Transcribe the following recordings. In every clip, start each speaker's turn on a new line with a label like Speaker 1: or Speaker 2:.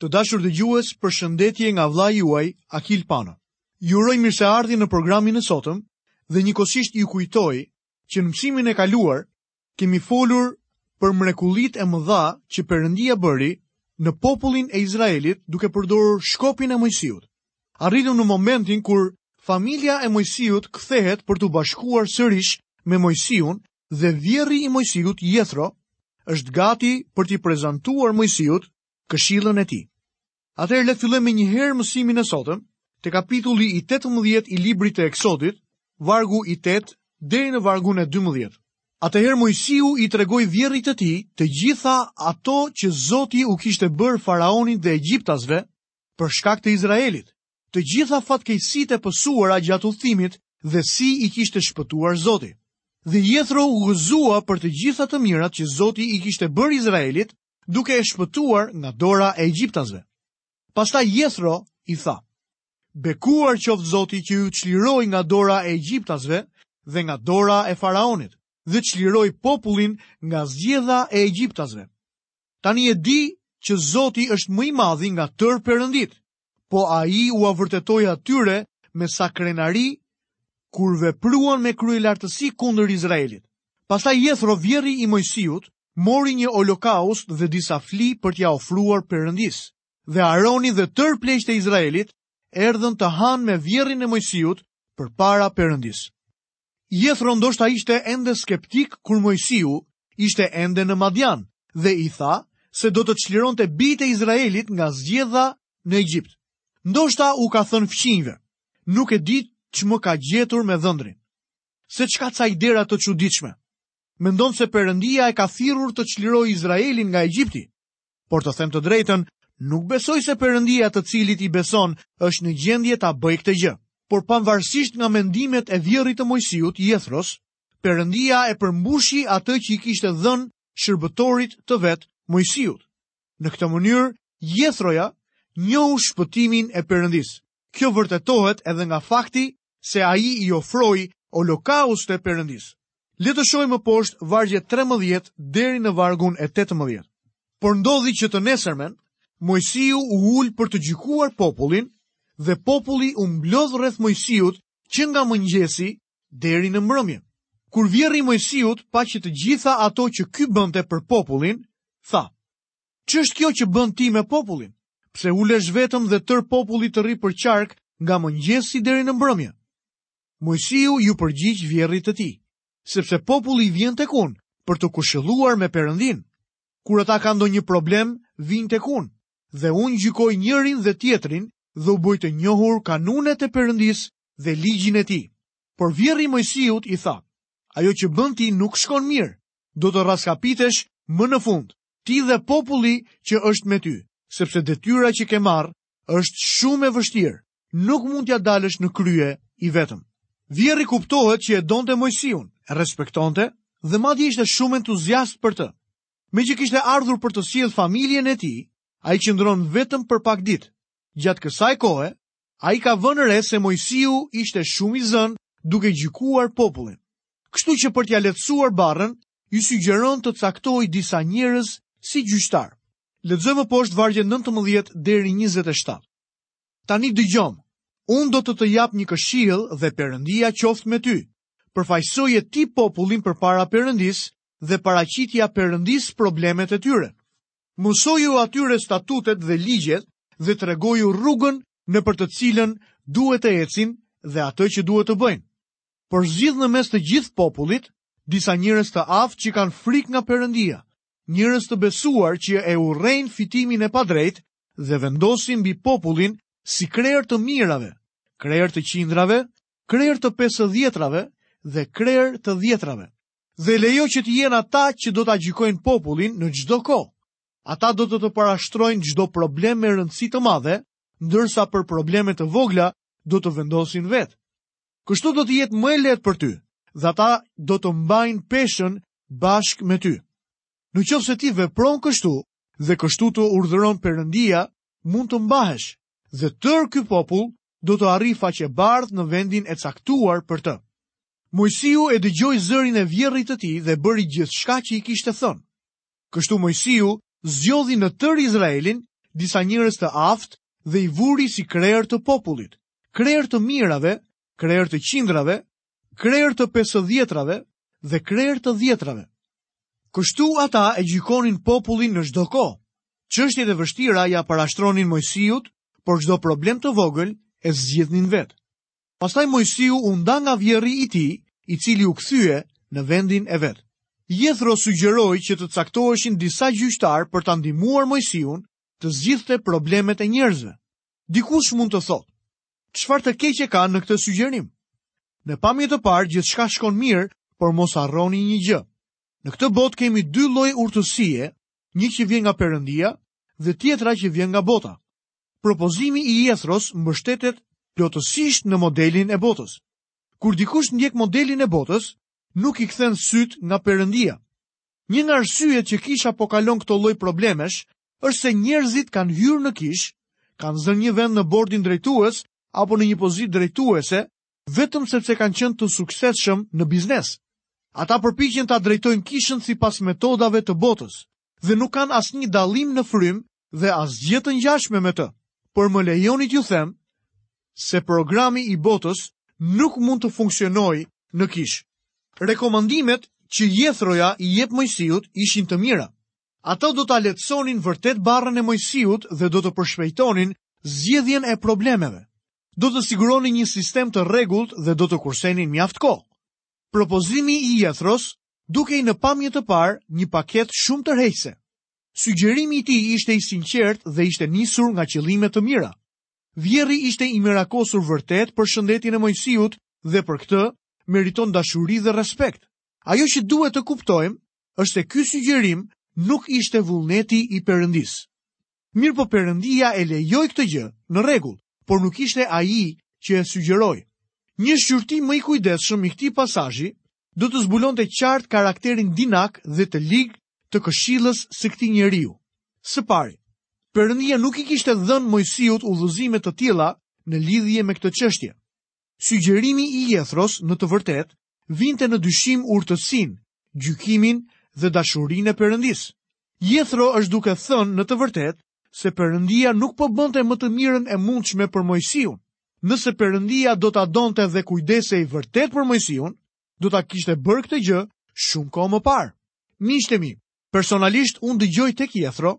Speaker 1: Të dashur dëgjues, përshëndetje nga vllai juaj Akil Pano. Ju uroj mirëseardhje në programin e sotëm dhe njëkohësisht ju kujtoj që në mësimin e kaluar kemi folur për mrekullitë e mëdha që Perëndia bëri në popullin e Izraelit duke përdorur shkopin e Mojsiut. Arritëm në momentin kur familja e Mojsiut kthehet për t'u bashkuar sërish me Mojsiun dhe vjerri i Mojsiut Jethro është gati për t'i prezantuar Mojsiut këshillën e tij. Atëherë le të fillojmë menjëherë mësimin e sotëm, te kapitulli i 18 i librit të Eksodit, vargu i 8 deri në vargun e 12. Atëherë Mojsiu i tregoi vjerrit të tij të gjitha ato që Zoti u kishte bërë faraonit dhe egjiptasve për shkak të Izraelit, të gjitha fatkeqësitë e pësuara gjatë udhëtimit dhe si i kishte shpëtuar Zoti. Dhe Jethro u gëzua për të gjitha të mirat që Zoti i kishte bërë Izraelit duke e shpëtuar nga dora e egjiptasve. Pastaj Jethro i tha, Bekuar qoftë Zoti që ju çliroi nga dora e egjiptasve dhe nga dora e faraonit dhe çliroi popullin nga zgjedha e egjiptasve. Tani e di që Zoti është më i madhi nga tërë perënditë po ai ua vërtetoi atyre me sa krenari kur vepruan me kryelartësi kundër Izraelit. Pastaj Jethro, vjerri i Mojsiut, mori një olokaust dhe disa fli për t'ia ofruar Perëndisë. Dhe Aroni dhe tërë pleqtë e Izraelit erdhën të hanë me vjerrin e Mojsiut përpara Perëndisë. Jethro ndoshta ishte ende skeptik kur Mojsiu ishte ende në Madian dhe i tha se do të çlironte bijtë e Izraelit nga zgjedha në Egjipt. Ndoshta u ka thënë fqinjve, nuk e di ç'më ka gjetur me dhëndrin. Se ç'ka ca idera të çuditshme. Mendon se Perëndia e ka thirrur të çlirojë Izraelin nga Egjipti. Por të them të drejtën, nuk besoj se Perëndia të cilit i beson është në gjendje ta bëjë këtë gjë. Por pavarësisht nga mendimet e vjerrit të Mojsiut, Jethros, Perëndia e përmbushi atë që i kishte dhënë shërbëtorit të vet Mojsiut. Në këtë mënyrë, Jethroja njohu shpëtimin e Perëndisë. Kjo vërtetohet edhe nga fakti se ai i ofroi olokauste Perëndisë. Le të shohim më poshtë vargjet 13 deri në vargun e 18. Por ndodhi që të nesërmen, Mojsiu u ul për të gjykuar popullin dhe populli u mblodh rreth Mojsiut që nga mëngjesi deri në mbrëmje. Kur vjerri i Mojsiut pa që të gjitha ato që ky bënte për popullin, tha, Ç'është kjo që bën ti me popullin? Pse ulesh vetëm dhe tërë populli të rri përqark nga mëngjesi deri në mbrëmje? Moisiu iu përgjigj vjerrit të tij, sepse populli vjen tek unë për t'u këshilluar me Perëndinë. Kur ata kanë ndonjë problem, vijnë tek unë dhe unë gjykoj njërin dhe tjetrin dhe u bëj të njohur kanunet e Perëndisë dhe ligjin e tij. Por vjerri i Moisiut i tha: Ajo që bën ti nuk shkon mirë. Do të rraskapitesh më në fund. ti dhe populli që është me ty, sepse detyra që ke marrë është shumë e vështirë, nuk mund t'ia dalësh në krye i vetëm. Vjerri kuptohet që e donte Moisiun, e respektonte dhe madje ishte shumë entuziast për të. Meqë kishte ardhur për të sjellë familjen e tij, ai qëndron vetëm për pak ditë. Gjatë kësaj kohe, ai ka vënë re se Moisiu ishte shumë i zënë duke gjykuar popullin. Kështu që për t'ia lehtësuar barrën, i sugjeron të caktojë disa njerëz si gjyqtarë. Lexojmë më poshtë vargjet nëntëmbëdhjetë deri njëzet e shtatë. Tani dëgjomë, unë do të të jap një këshillë dhe Perëndia qoftë me ty. Përfaqësoje ti popullin përpara Perëndisë dhe paraqitja Perëndisë problemet e tyre. Mësoju atyre statutet dhe ligjet dhe tregoju rrugën nëpër të cilën duhet të ecin dhe atë që duhet të bëjnë. por zgjidh në mes të gjithë popullit disa njerëz të aftë që kanë frikë nga Perëndia, njerëz të besuar që e urrejnë fitimin e padrejtë dhe vendosi mbi popullin si krerë të mijërave, krerë të qindrave, krerë të pesëdhjetrave dhe krerë të dhjetrave. Dhe lejo që të jenë ata që do ta gjykojnë popullin në çdo kohë. Ata do të të parashtrojnë çdo problem me rëndësi të madhe, ndërsa për probleme të vogla do të vendosin vetë. Kështu do të jetë më e lehtë për ty dhe ata do të mbajnë peshën bashkë me ty. Në qoftë se ti vepron kështu dhe kështu të urdhëron Perëndia, mund të mbahesh dhe tërë ky popull do të arrijë faqebardhë në vendin e caktuar për të. Moisiu e dëgjoi zërin e vjerrit të tij dhe bëri gjithçka që i kishte thënë. Kështu Moisiu zgjodhi në tërë Izraelin disa njerëz të aftë dhe i vuri si krerë të popullit, krerë të mijërave, krerë të qindrave, krerë të pesëdhjetrave dhe krerë të dhjetrave. Kështu ata e gjykonin popullin në çdo kohë. Çështjet e vështira ia parashtronin Moisiut, por çdo problem të vogël e zgjidhnin vetë. Pastaj Moisiu u nda nga vjerri i tij, i cili u kthye në vendin e vet. Jethro sugjeroi që të caktoheshin disa gjyqtarë për ta ndihmuar Moisiun të zgjidhte problemet e njerëzve. Dikush mund të thotë, çfarë të keqe ka në këtë sugjerim? Në pamje të parë gjithçka shkon mirë, por mos harroni një gjë. Në këtë botë kemi dy lloje urtësie, një që vjen nga Perëndia dhe tjetra që vjen nga bota. Propozimi i Jethros mbështetet plotësisht në modelin e botës. Kur dikush ndjek modelin e botës, nuk i kthen sytë nga Perëndia. Një nga arsyet që kisha po kalon këto lloj problemesh është se njerëzit kanë hyrë në kishë, kanë zënë një vend në bordin drejtues apo në një pozitë drejtuese vetëm sepse kanë qenë të suksesshëm në biznes. Ata përpiqen ta drejtojnë kishën sipas metodave të botës dhe nuk kanë asnjë dallim në frymë dhe asgjë të ngjashme me të. Por më lejoni t'ju them se programi i botës nuk mund të funksionojë në kishë. Rekomandimet që Jethroja i jep Moisiut ishin të mira. Ato do ta lehtësonin vërtet barrën e Mojsiut dhe do të përshpejtonin zgjidhjen e problemeve. Do të siguronin një sistem të rregullt dhe do të kursenin mjaft kohë. Propozimi i Jethros dukej në pamje të parë një paketë shumë tërheqëse. Sugjerimi i tij ishte i sinqertë dhe ishte nisur nga qëllime të mira. Vjerri ishte i merakosur vërtet për shëndetin e Moisiut dhe për këtë meriton dashuri dhe respekt. Ajo që duhet të kuptojmë është se ky sugjerim nuk ishte vullneti i Perëndisë. Mirëpo Perëndia e lejoi këtë gjë, në rregull, por nuk ishte ai që e sugjeroi. Një shqyrtim më i kujdesshëm i këtij pasazhi do të zbulonte qartë karakterin dinak dhe të ligë të këshillës së këtij njeriu. Së pari, Perëndia nuk i kishte dhënë Moisiut udhëzime të tilla në lidhje me këtë çështje. Sugjerimi i Jethros në të vërtetë vinte në dyshim urtësinë, gjykimin dhe dashurinë e Perëndisë. Jethro është duke thënë në të vërtetë se Perëndia nuk po bënte më të mirën e mundshme për Moisiun. Nëse Perëndia do ta donte dhe kujdesej vërtet për Moisiun, do ta kishte bërë këtë gjë shumë kohë më parë. Miqtë e mi, personalisht unë dëgjoj tek Jethro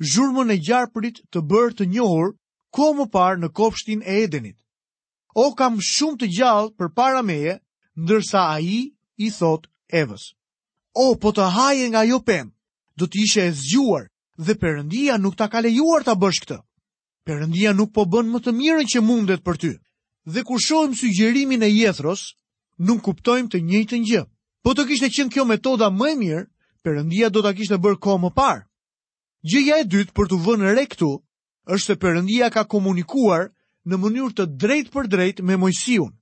Speaker 1: zhurmën e gjarpërit të bërë të njohur kohë më parë në kopshtin e Edenit. O kam shumë të gjallë përpara meje, ndërsa ai i thotë Evës. O, po të haje nga ajo pemë, do të ishe e zgjuar, dhe Perëndia nuk ta ka lejuar ta bësh këtë. Perëndia nuk po bën më të mirën që mundet për ty. Dhe kur shohim sugjerimin e Jethros, nuk kuptojmë të njëjtën gjë. Po të kishte qenë kjo metoda më e mirë, Perëndia do ta kishte bërë kohë më parë. Gjëja e dytë për t'u vënë re këtu është se Perëndia ka komunikuar në mënyrë të drejtpërdrejtë me Moisiun.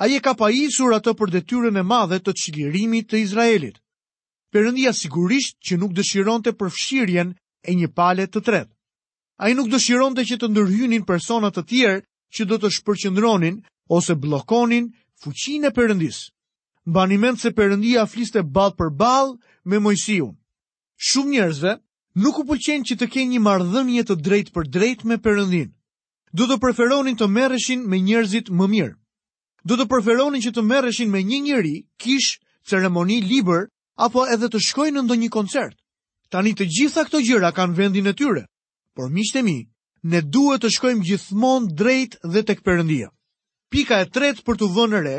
Speaker 1: Ai e ka pajisur atë për detyrën e madhe të çlirimit të Izraelit. Perëndia sigurisht që nuk dëshironte përfshirjen e një pale të tretë. Ai nuk dëshironte që të ndërhynin persona të tjerë që do të shpërqendronin ose bllokonin fuqinë e Perëndisë. Mbani mend se Perëndia fliste ballë për ballë me Moisiun. Shumë njerëzve nuk u pëlqen që të kenë një marrëdhënie të drejtpërdrejtë me Perëndinë. Do të preferonin të merreshin me njerëzit më mirë. Do të preferonin që të merreshin me një njeri, kishë, ceremoni, libër, apo edhe të shkojnë në ndonjë koncert. Tani të gjitha këto gjëra kanë vendin e tyre, por miqtë e mi, ne duhet të shkojmë gjithmonë drejt e tek Perëndia. Pika e tretë për t'u vënë re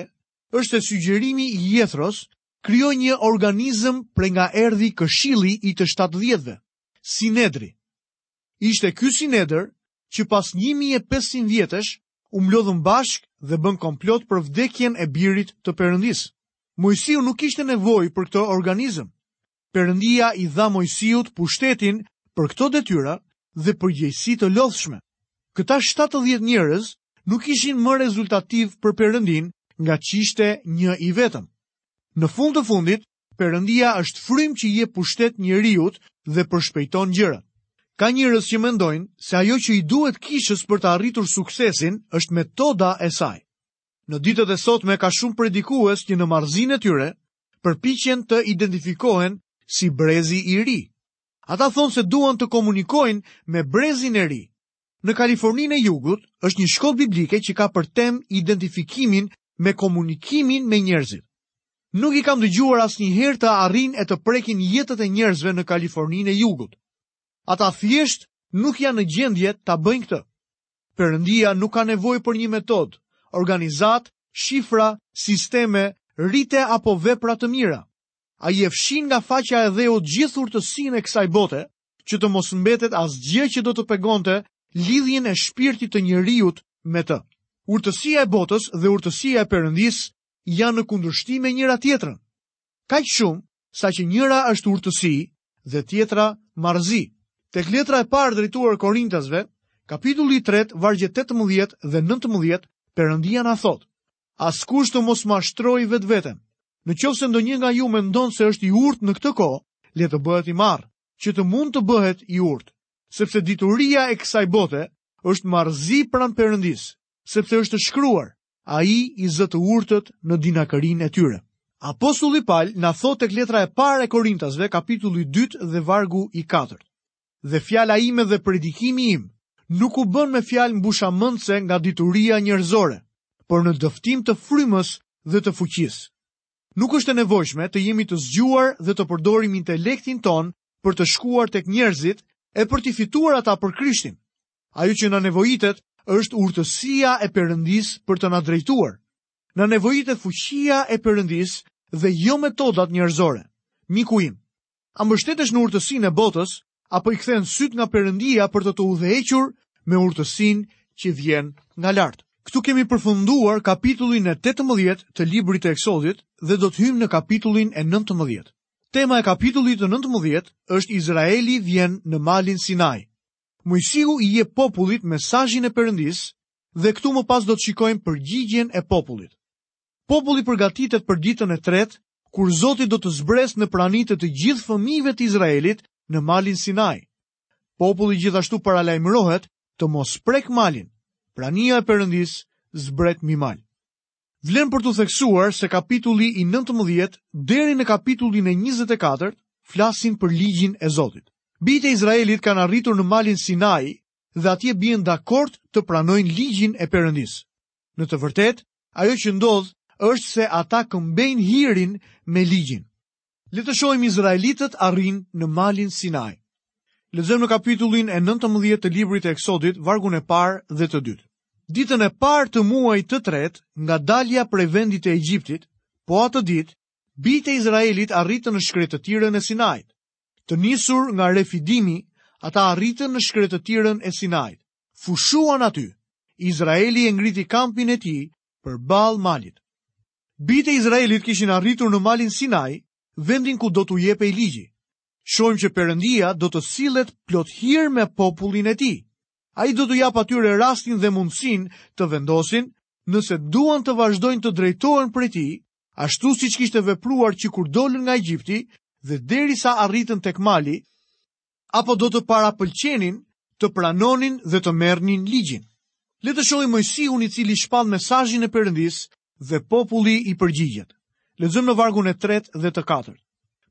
Speaker 1: është se sugjerimi i Jethros krijoi një organizëm prej nga erdhi këshilli i të 70-ve, Sinedri. Ishte ky Sinedër që pas një mijë e pesëqind vjetësh u mblodhën bashkë dhe bënë komplot për vdekjen e birit të Perëndisë. Moisiu nuk kishte nevojë për këtë organizëm. Perëndia i dha Moisiut pushtetin për këto detyra dhe përgjegjësi të lodhshme. Këta 70 njerëz nuk ishin më rezultativë për Perëndinë nga ç'ishte një i vetëm. Në fund të fundit, Perëndia është frymë që i jep pushtet njeriut dhe përshpejton gjërat. Ka njerëz që mendojnë se ajo që i duhet kishës për të arritur suksesin është metoda e saj. Në ditët e sotme ka shumë predikues që në marrëzinë e tyre përpiqen të identifikohen si brezi i ri. Ata thonë se duan të komunikojnë me brezin e ri, Në Kaliforninë e Jugut është një shkollë biblike që ka për temë identifikimin me komunikimin me njerëzit. Nuk i kam dëgjuar asnjëherë të arrijnë e të prekin jetët e njerëzve në Kaliforninë e Jugut. Ata thjesht nuk janë në gjendje ta bëjnë këtë. Perëndia nuk ka nevojë për një metodë, organizatë, shifra, sisteme, rite apo vepra të mira. Ai e fshin nga faqja e dheut gjithë urtësinë e kësaj bote që të mos mbetet asgjë që do të pengonte lidhjen e shpirtit të njeriut me të. Urtësia e botës dhe urtësia e Perëndisë janë në kundërshtim me njëra-tjetrën. Kaq shumë, saqë njëra është urtësi dhe tjetra marrëzi. Tek letra e parë drejtuar Korintasve, kapitulli 3, vargjet 18 dhe 19, Perëndia na thotë, Askush të mos mashtrojë vetveten. Në qoftë se ndonjë nga ju mendon se është i urtë në këtë kohë, le të bëhet i marrë, që të mund të bëhet i urtë, sepse dituria e kësaj bote është marrëzi pranë Perëndisë, sepse është shkruar, ai i zë të urtët në dinakërinë e tyre. Apostulli Pal na thotë tek letra e parë e Korintasve, kapitulli 2 dhe vargu i 4. dhe fjala ime dhe predikimi im nuk u bënë me fjalë mbushamendëse nga dituria njerëzore, por në dëftim të frymës dhe të fuqisë. Nuk është e nevojshme të jemi të zgjuar dhe të përdorim intelektin tonë për të shkuar tek njerëzit e për t'i fituar ata për Krishtin. Ajo që na nevojitet është urtësia e Perëndisë për të na drejtuar. Na nevojitet fuqia e Perëndisë dhe jo metodat njerëzore. Miku im, A mbështetesh në urtësinë e botës apo i kthen sytë nga Perëndia për të të udhëhequr me urtësinë që vjen nga lart? Këtu kemi përfunduar kapitullin e 18 të librit të Eksodit dhe do të hyjmë në kapitullin e 19. Tema e kapitullit të 19 është Izraeli vjen në malin Sinai. Mojsiu i jep popullit mesazhin e Perëndisë dhe këtu më pas do të shikojmë përgjigjen e popullit. Populli përgatitet për ditën e tretë, kur Zoti do të zbresë në prani të të gjithë fëmijëve të Izraelit në malin Sinai. Populli gjithashtu paralajmërohet të mos prekë malin. Prania e Perëndisë zbret mbi mal. Vlen për t'u theksuar se kapitulli i 19 deri në kapitullin e 24 flasin për ligjin e Zotit. Bijtë e Izraelit kanë arritur në malin Sinai dhe atje bien dakord të pranojnë ligjin e Perëndisë. Në të vërtetë, ajo që ndodh është se ata këmbejnë hirin me ligjin. Le të shohim izraelitët arrijnë në malin Sinai. Lexojmë në kapitullin e 19 të librit të Eksodit, vargun e parë dhe të dytë. Ditën e parë të muajit të tretë, nga dalja prej vendit të Egjiptit, po atë ditë, bijtë e Izraelit arritën në shkretëtirën e Sinait. Të nisur nga Refidimi, ata arritën në shkretëtirën e Sinait. fushuan aty. Izraeli e ngriti kampin e tij përballë malit. Bijtë e Izraelit kishin arritur në malin Sinai, vendin ku do t'u jepej ligji. Shohim që Perëndia do të sillet plot hir me popullin e tij. Ai do t'u japë atyre rastin dhe mundësinë të vendosin nëse duan të vazhdojnë të drejtohen prej tij, ashtu siç kishte vepruar që kur dolën nga Egjipti dhe derisa arritën tek mali, apo do të parapëlqenin të pranonin dhe të merrnin ligjin. Le të shohim Mojsiun i cili shpall mesazhin e Perëndisë dhe populli i përgjigjet. Lexojmë në vargun e 3 dhe të 4.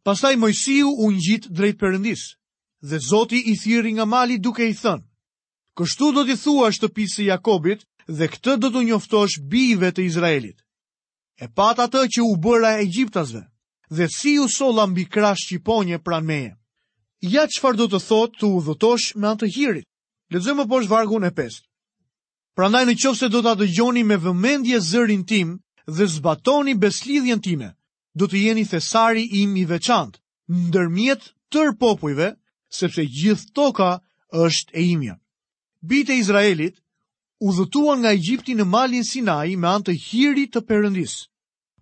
Speaker 1: Pastaj Mojsiu u ngjit drejt Perëndisë dhe Zoti i thirri nga mali duke i thënë: Kështu do t'i thuash shtëpisë së Jakobit dhe këtë do t'u njoftosh bijve të Izraelit. E patë atë që u bëra egjiptasve, dhe si ju solla mbi krahë shqiponje pranë meje. Ja çfarë do të thotë të udhëtosh me anë të hirit. Lexojmë më poshtë vargun e 5. Prandaj në qoftë se do ta dëgjoni me vëmendje zërin tim dhe zbatoni besëlidhjen time, do të jeni thesari im i veçantë, ndërmjet tërë popujve, sepse gjithë toka është e imja. Bijtë e Izraelit udhëtuan nga Egjipti në malin Sinai me anë të hirit të Perëndisë.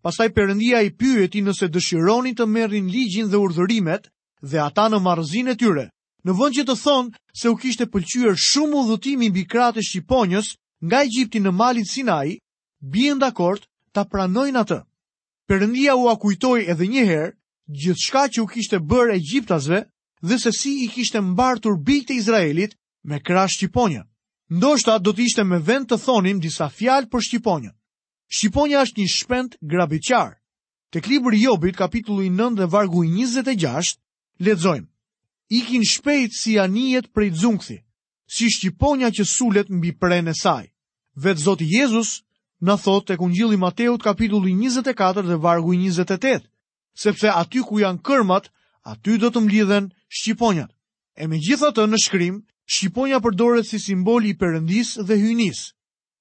Speaker 1: Pastaj Perëndia i pyeti nëse dëshironin të merrin ligjin dhe urdhërimet dhe ata në marrëzinë e tyre, në vend që të thonë se u kishte pëlqyer shumë udhëtimi mbi krahët e shqiponjës nga Egjipti në malin Sinai, bien dakord ta pranojnë atë. Perëndia ua kujtoi edhe një herë gjithçka që u kishte bërë egjiptasve dhe se si i kishte mbartur bijtë e Izraelit me krahë shqiponje. Ndoshta do të ishte me vend të thonim disa fjalë për shqiponjën. Shqiponja është një shpend grabitqar. Tek libri i Jobit, kapitulli 9 dhe vargu i 26, lexojmë: Ikin shpejt si anijet prej xunkthi, si shqiponja që sulet mbi prenë e saj. Vetë Zoti Jezus na thotë tek Ungjilli i Mateut kapitulli 24 dhe vargu i 28, sepse aty ku janë kërmat, aty do të mblidhen shqiponjat. E megjithatë në shkrim, shqiponja përdoret si simbol i Perëndisë dhe hyjnisë.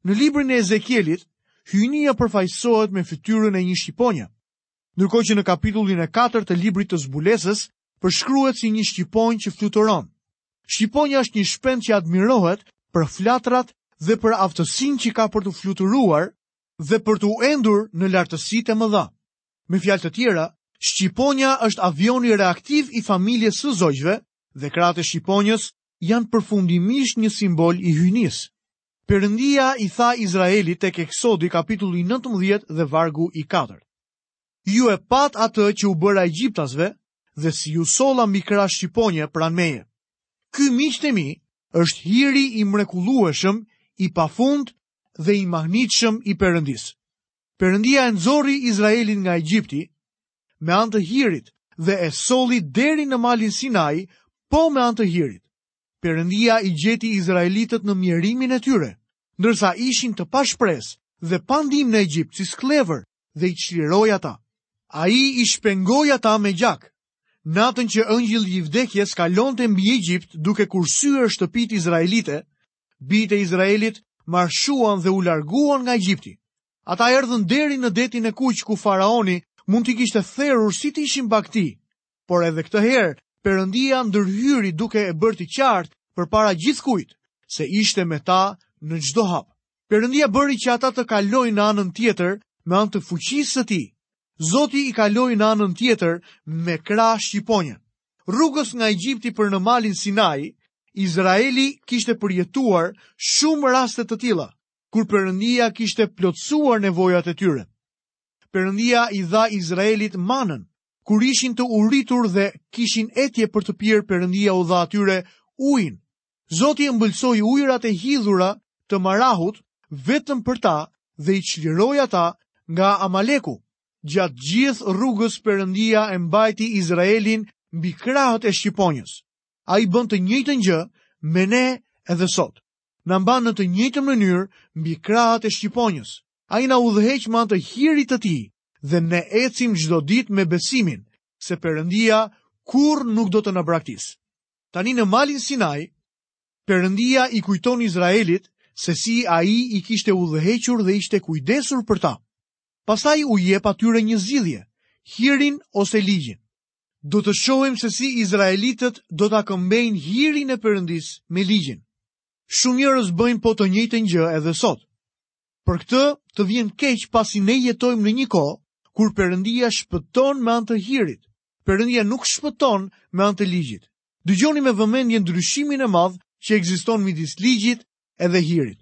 Speaker 1: Në librin e Ezekielit, hyjnia përfaqësohet me fytyrën e një shqiponje. Ndërkohë që në kapitullin e katërt të librit të zbulesës përshkruhet si një shqiponjë që fluturon. Shqiponja është një shpend që admirohet për flatrat dhe për aftësinë që ka për të fluturuar dhe për t'u endur në lartësitë e mëdha. Me fjalë të tjera, shqiponja është avioni reaktiv i familjes së zogjve dhe krahët e shqiponjës janë përfundimisht një simbol i hyjnisë. Perëndia i tha Izraelit tek Eksodi kapitulli 19 dhe vargu i 4. Ju e patë atë që u bëra egjiptasve dhe si ju solla mbi krahë shqiponje pranë meje. Ky miqtë e mi është hiri i mrekullueshëm, i pafund dhe i mahnitshëm i Perëndisë. Perëndia e nxori Izraelin nga Egjipti me anë të hirit dhe e solli deri në malin Sinai po me anë të hirit. Perëndia i gjeti izraelitët në mjerimin e tyre, ndërsa ishin të pashpresë dhe pa ndihmë në Egjipt si skllevër dhe i çliroi ata. Ai i shpengoi ata me gjak. Natën që engjëlli i vdekjes kalonte mbi Egjipt duke kursyer shtëpitë izraelite, bijtë e Izraelit marshuan dhe u larguan nga Egjipti. Ata erdhën deri në Detin e Kuq ku faraoni mund t'i kishte therur si të ishin bagëti. Por edhe këtë herë, Perëndia ndërhyri duke e bërë të qartë përpara gjithkujt se ishte me ta në çdo hap. Perëndia bëri që ata të kalojnë në anën tjetër me anë të fuqisë së tij. Zoti i kaloi në anën tjetër me krahë shqiponje. Rrugës nga Egjipti për në malin Sinai, Izraeli kishte përjetuar shumë raste të tilla, kur Perëndia kishte plotësuar nevojat e tyre. Perëndia i dha Izraelit manën, kur ishin të uritur dhe kishin etje për të pirë Perëndia u dha atyre ujin. Zoti e ëmbëlsoi ujërat e hidhura të Marahut vetëm për ta dhe i çliroi ata nga Amaleku. Gjatë gjithë rrugës Perëndia e mbajti Izraelin mbi krahët e shqiponjës. Ai bën të njëjtën gjë me ne edhe sot. na mban në të njëjtën mënyrë mbi krahët e shqiponjës. Ai na udhëheq me anë të hirit të tij dhe ne ecim çdo ditë me besimin se Perëndia kurrë nuk do të na braktisë. Tani në malin Sinai, Perëndia i kujton Izraelit se si ai i kishte udhëhequr dhe ishte kujdesur për ta. Pastaj u jep atyre një zgjedhje, hirin ose ligjin. Do të shohim se si izraelitët do ta këmbejnë hirin e Perëndisë me ligjin. Shumë njerëz bëjnë po të njëjtën gjë edhe sot. Për këtë të vjen keq pasi ne jetojmë në një kohë kur Perëndia shpëton me anë të hirit. Perëndia nuk shpëton me anë të ligjit. Dëgjoni me vëmendje ndryshimin e madh që ekziston midis ligjit edhe hirit.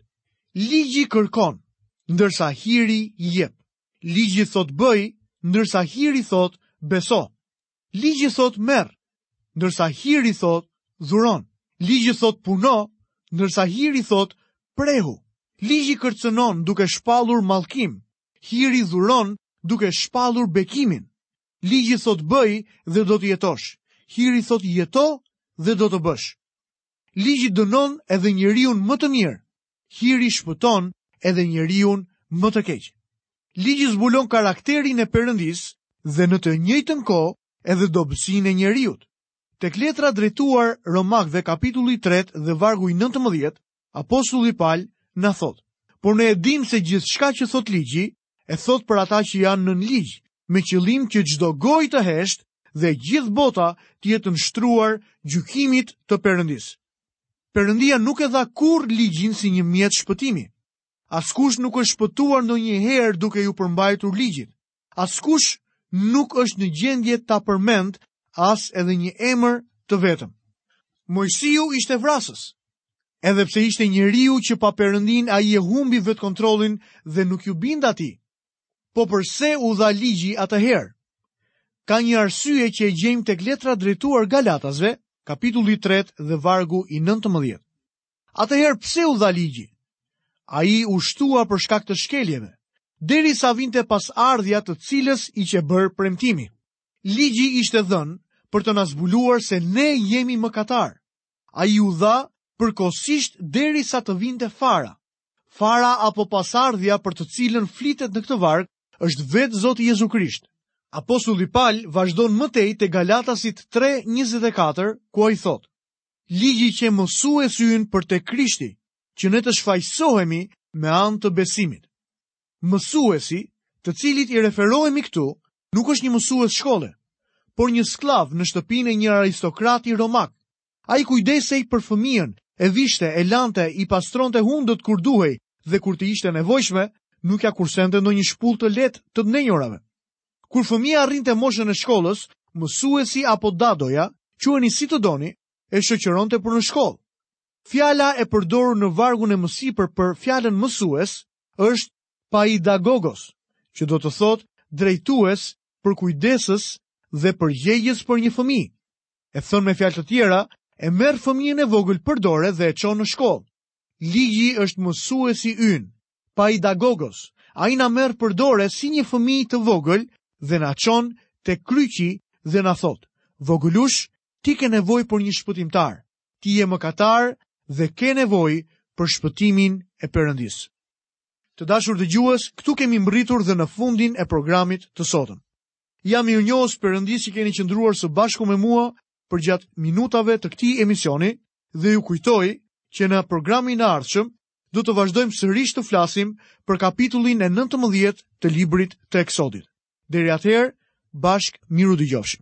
Speaker 1: Ligji kërkon, ndërsa hiri jep. Ligji thotë bëj, ndërsa hiri thotë beso. Ligji thotë merr, ndërsa hiri thotë dhuron. Ligji thotë puno, ndërsa hiri thotë prehu. Ligji kërcënon duke shpallur mallkim, hiri dhuron duke shpallur bekimin. Ligji thotë bëj dhe do të jetosh, hiri thotë jeto dhe do të bësh. Ligji dënon edhe njeriun më të mirë, Hiri shpëton edhe njeriun më të keq. Ligji zbulon karakterin e Perëndisë dhe në të njëjtën kohë edhe dobësinë e njeriut. Tek letra drejtuar Romakëve kapitulli 3 dhe vargu i 19, apostulli Pal na thotë: "Por ne e dimë se gjithçka që thotë ligji, e thotë për ata që janë nën ligj, me qëllim që çdo gojë të heshtë dhe gjithë bota t'i jetë nënshtruar gjykimit të Perëndisë. Perëndia nuk e dha kurrë ligjin si një mjet shpëtimi. Askush nuk është shpëtuar ndonjëherë duke iu përmbajtur ligjit. Askush nuk është në gjendje ta përmendë as edhe një emër të vetëm. Moisiu ishte vrasës. Edhe pse ishte njeriu që pa Perëndinë ai e humbi vetëkontrollin dhe nuk iu bind atij. Po përse u dha ligji atëherë? Ka një arsye që e gjejmë tek letra drejtuar Galatasve, kapitulli 3 dhe vargu i 19. Atëherë pse u dha ligji? Ai u shtua për shkak të shkeljeve, derisa vinte pasardhja të cilës i qe bërë premtimi. Ligji ishte dhënë për të na zbuluar se ne jemi mëkatarë. Ai u dha përkohësisht derisa të vinte fara. Fara apo pasardhja për të cilën flitet në këtë varg është vetë Zoti Jezu Krisht. Apostulli Pal vazhdon më tej te Galatasit 3:24, ku ai thotë: Ligji qe mësuesi ynë për te Krishti, që ne të shfajësohemi me anë të besimit. Mësuesi, të cilit i referohemi këtu, nuk është një mësues shkolle, por një skllav në shtëpinë e një aristokrati romak. Ai kujdesej për fëmijën, e vishte, e lante, i pastronte hundët kur duhej dhe kur të ishte e nevojshme, nuk ia kursente ndonjë shpullë të lehtë te të ndenjurat. Kur fëmija arrinte moshën e shkollës, mësuesi apo dadoja, quheni si të doni, e shoqëronte për në shkollë. Fjala e përdorur në vargun e mësipër për fjalën mësues është paidagogos, që do të thotë drejtues përkujdesës dhe përgjegjës për një fëmijë. E thënë me fjalë të tjera, e merr fëmijën e vogël për dore dhe e çon në shkollë. Ligji është mësuesi ynë, paidagogos, ai na merr për dore si një fëmijë të vogël dhe na çon te kryqi dhe na thotë, vogëlush, ti ke nevojë për një shpëtimtar, ti je mëkatar dhe ke nevojë për shpëtimin e Perëndisë. Të dashur dëgjues, këtu kemi mbërritur dhe në fundin e programit të sotëm. I jam mirënjohës Perëndisë që keni qëndruar së bashku me mua përgjatë minutave të këtij emisioni dhe ju kujtoj që në programin e ardhshëm do të vazhdojmë sërish të flasim për kapitullin e 19 të librit të Eksodit. Deri atëherë, bashkë mirudëgjofshim.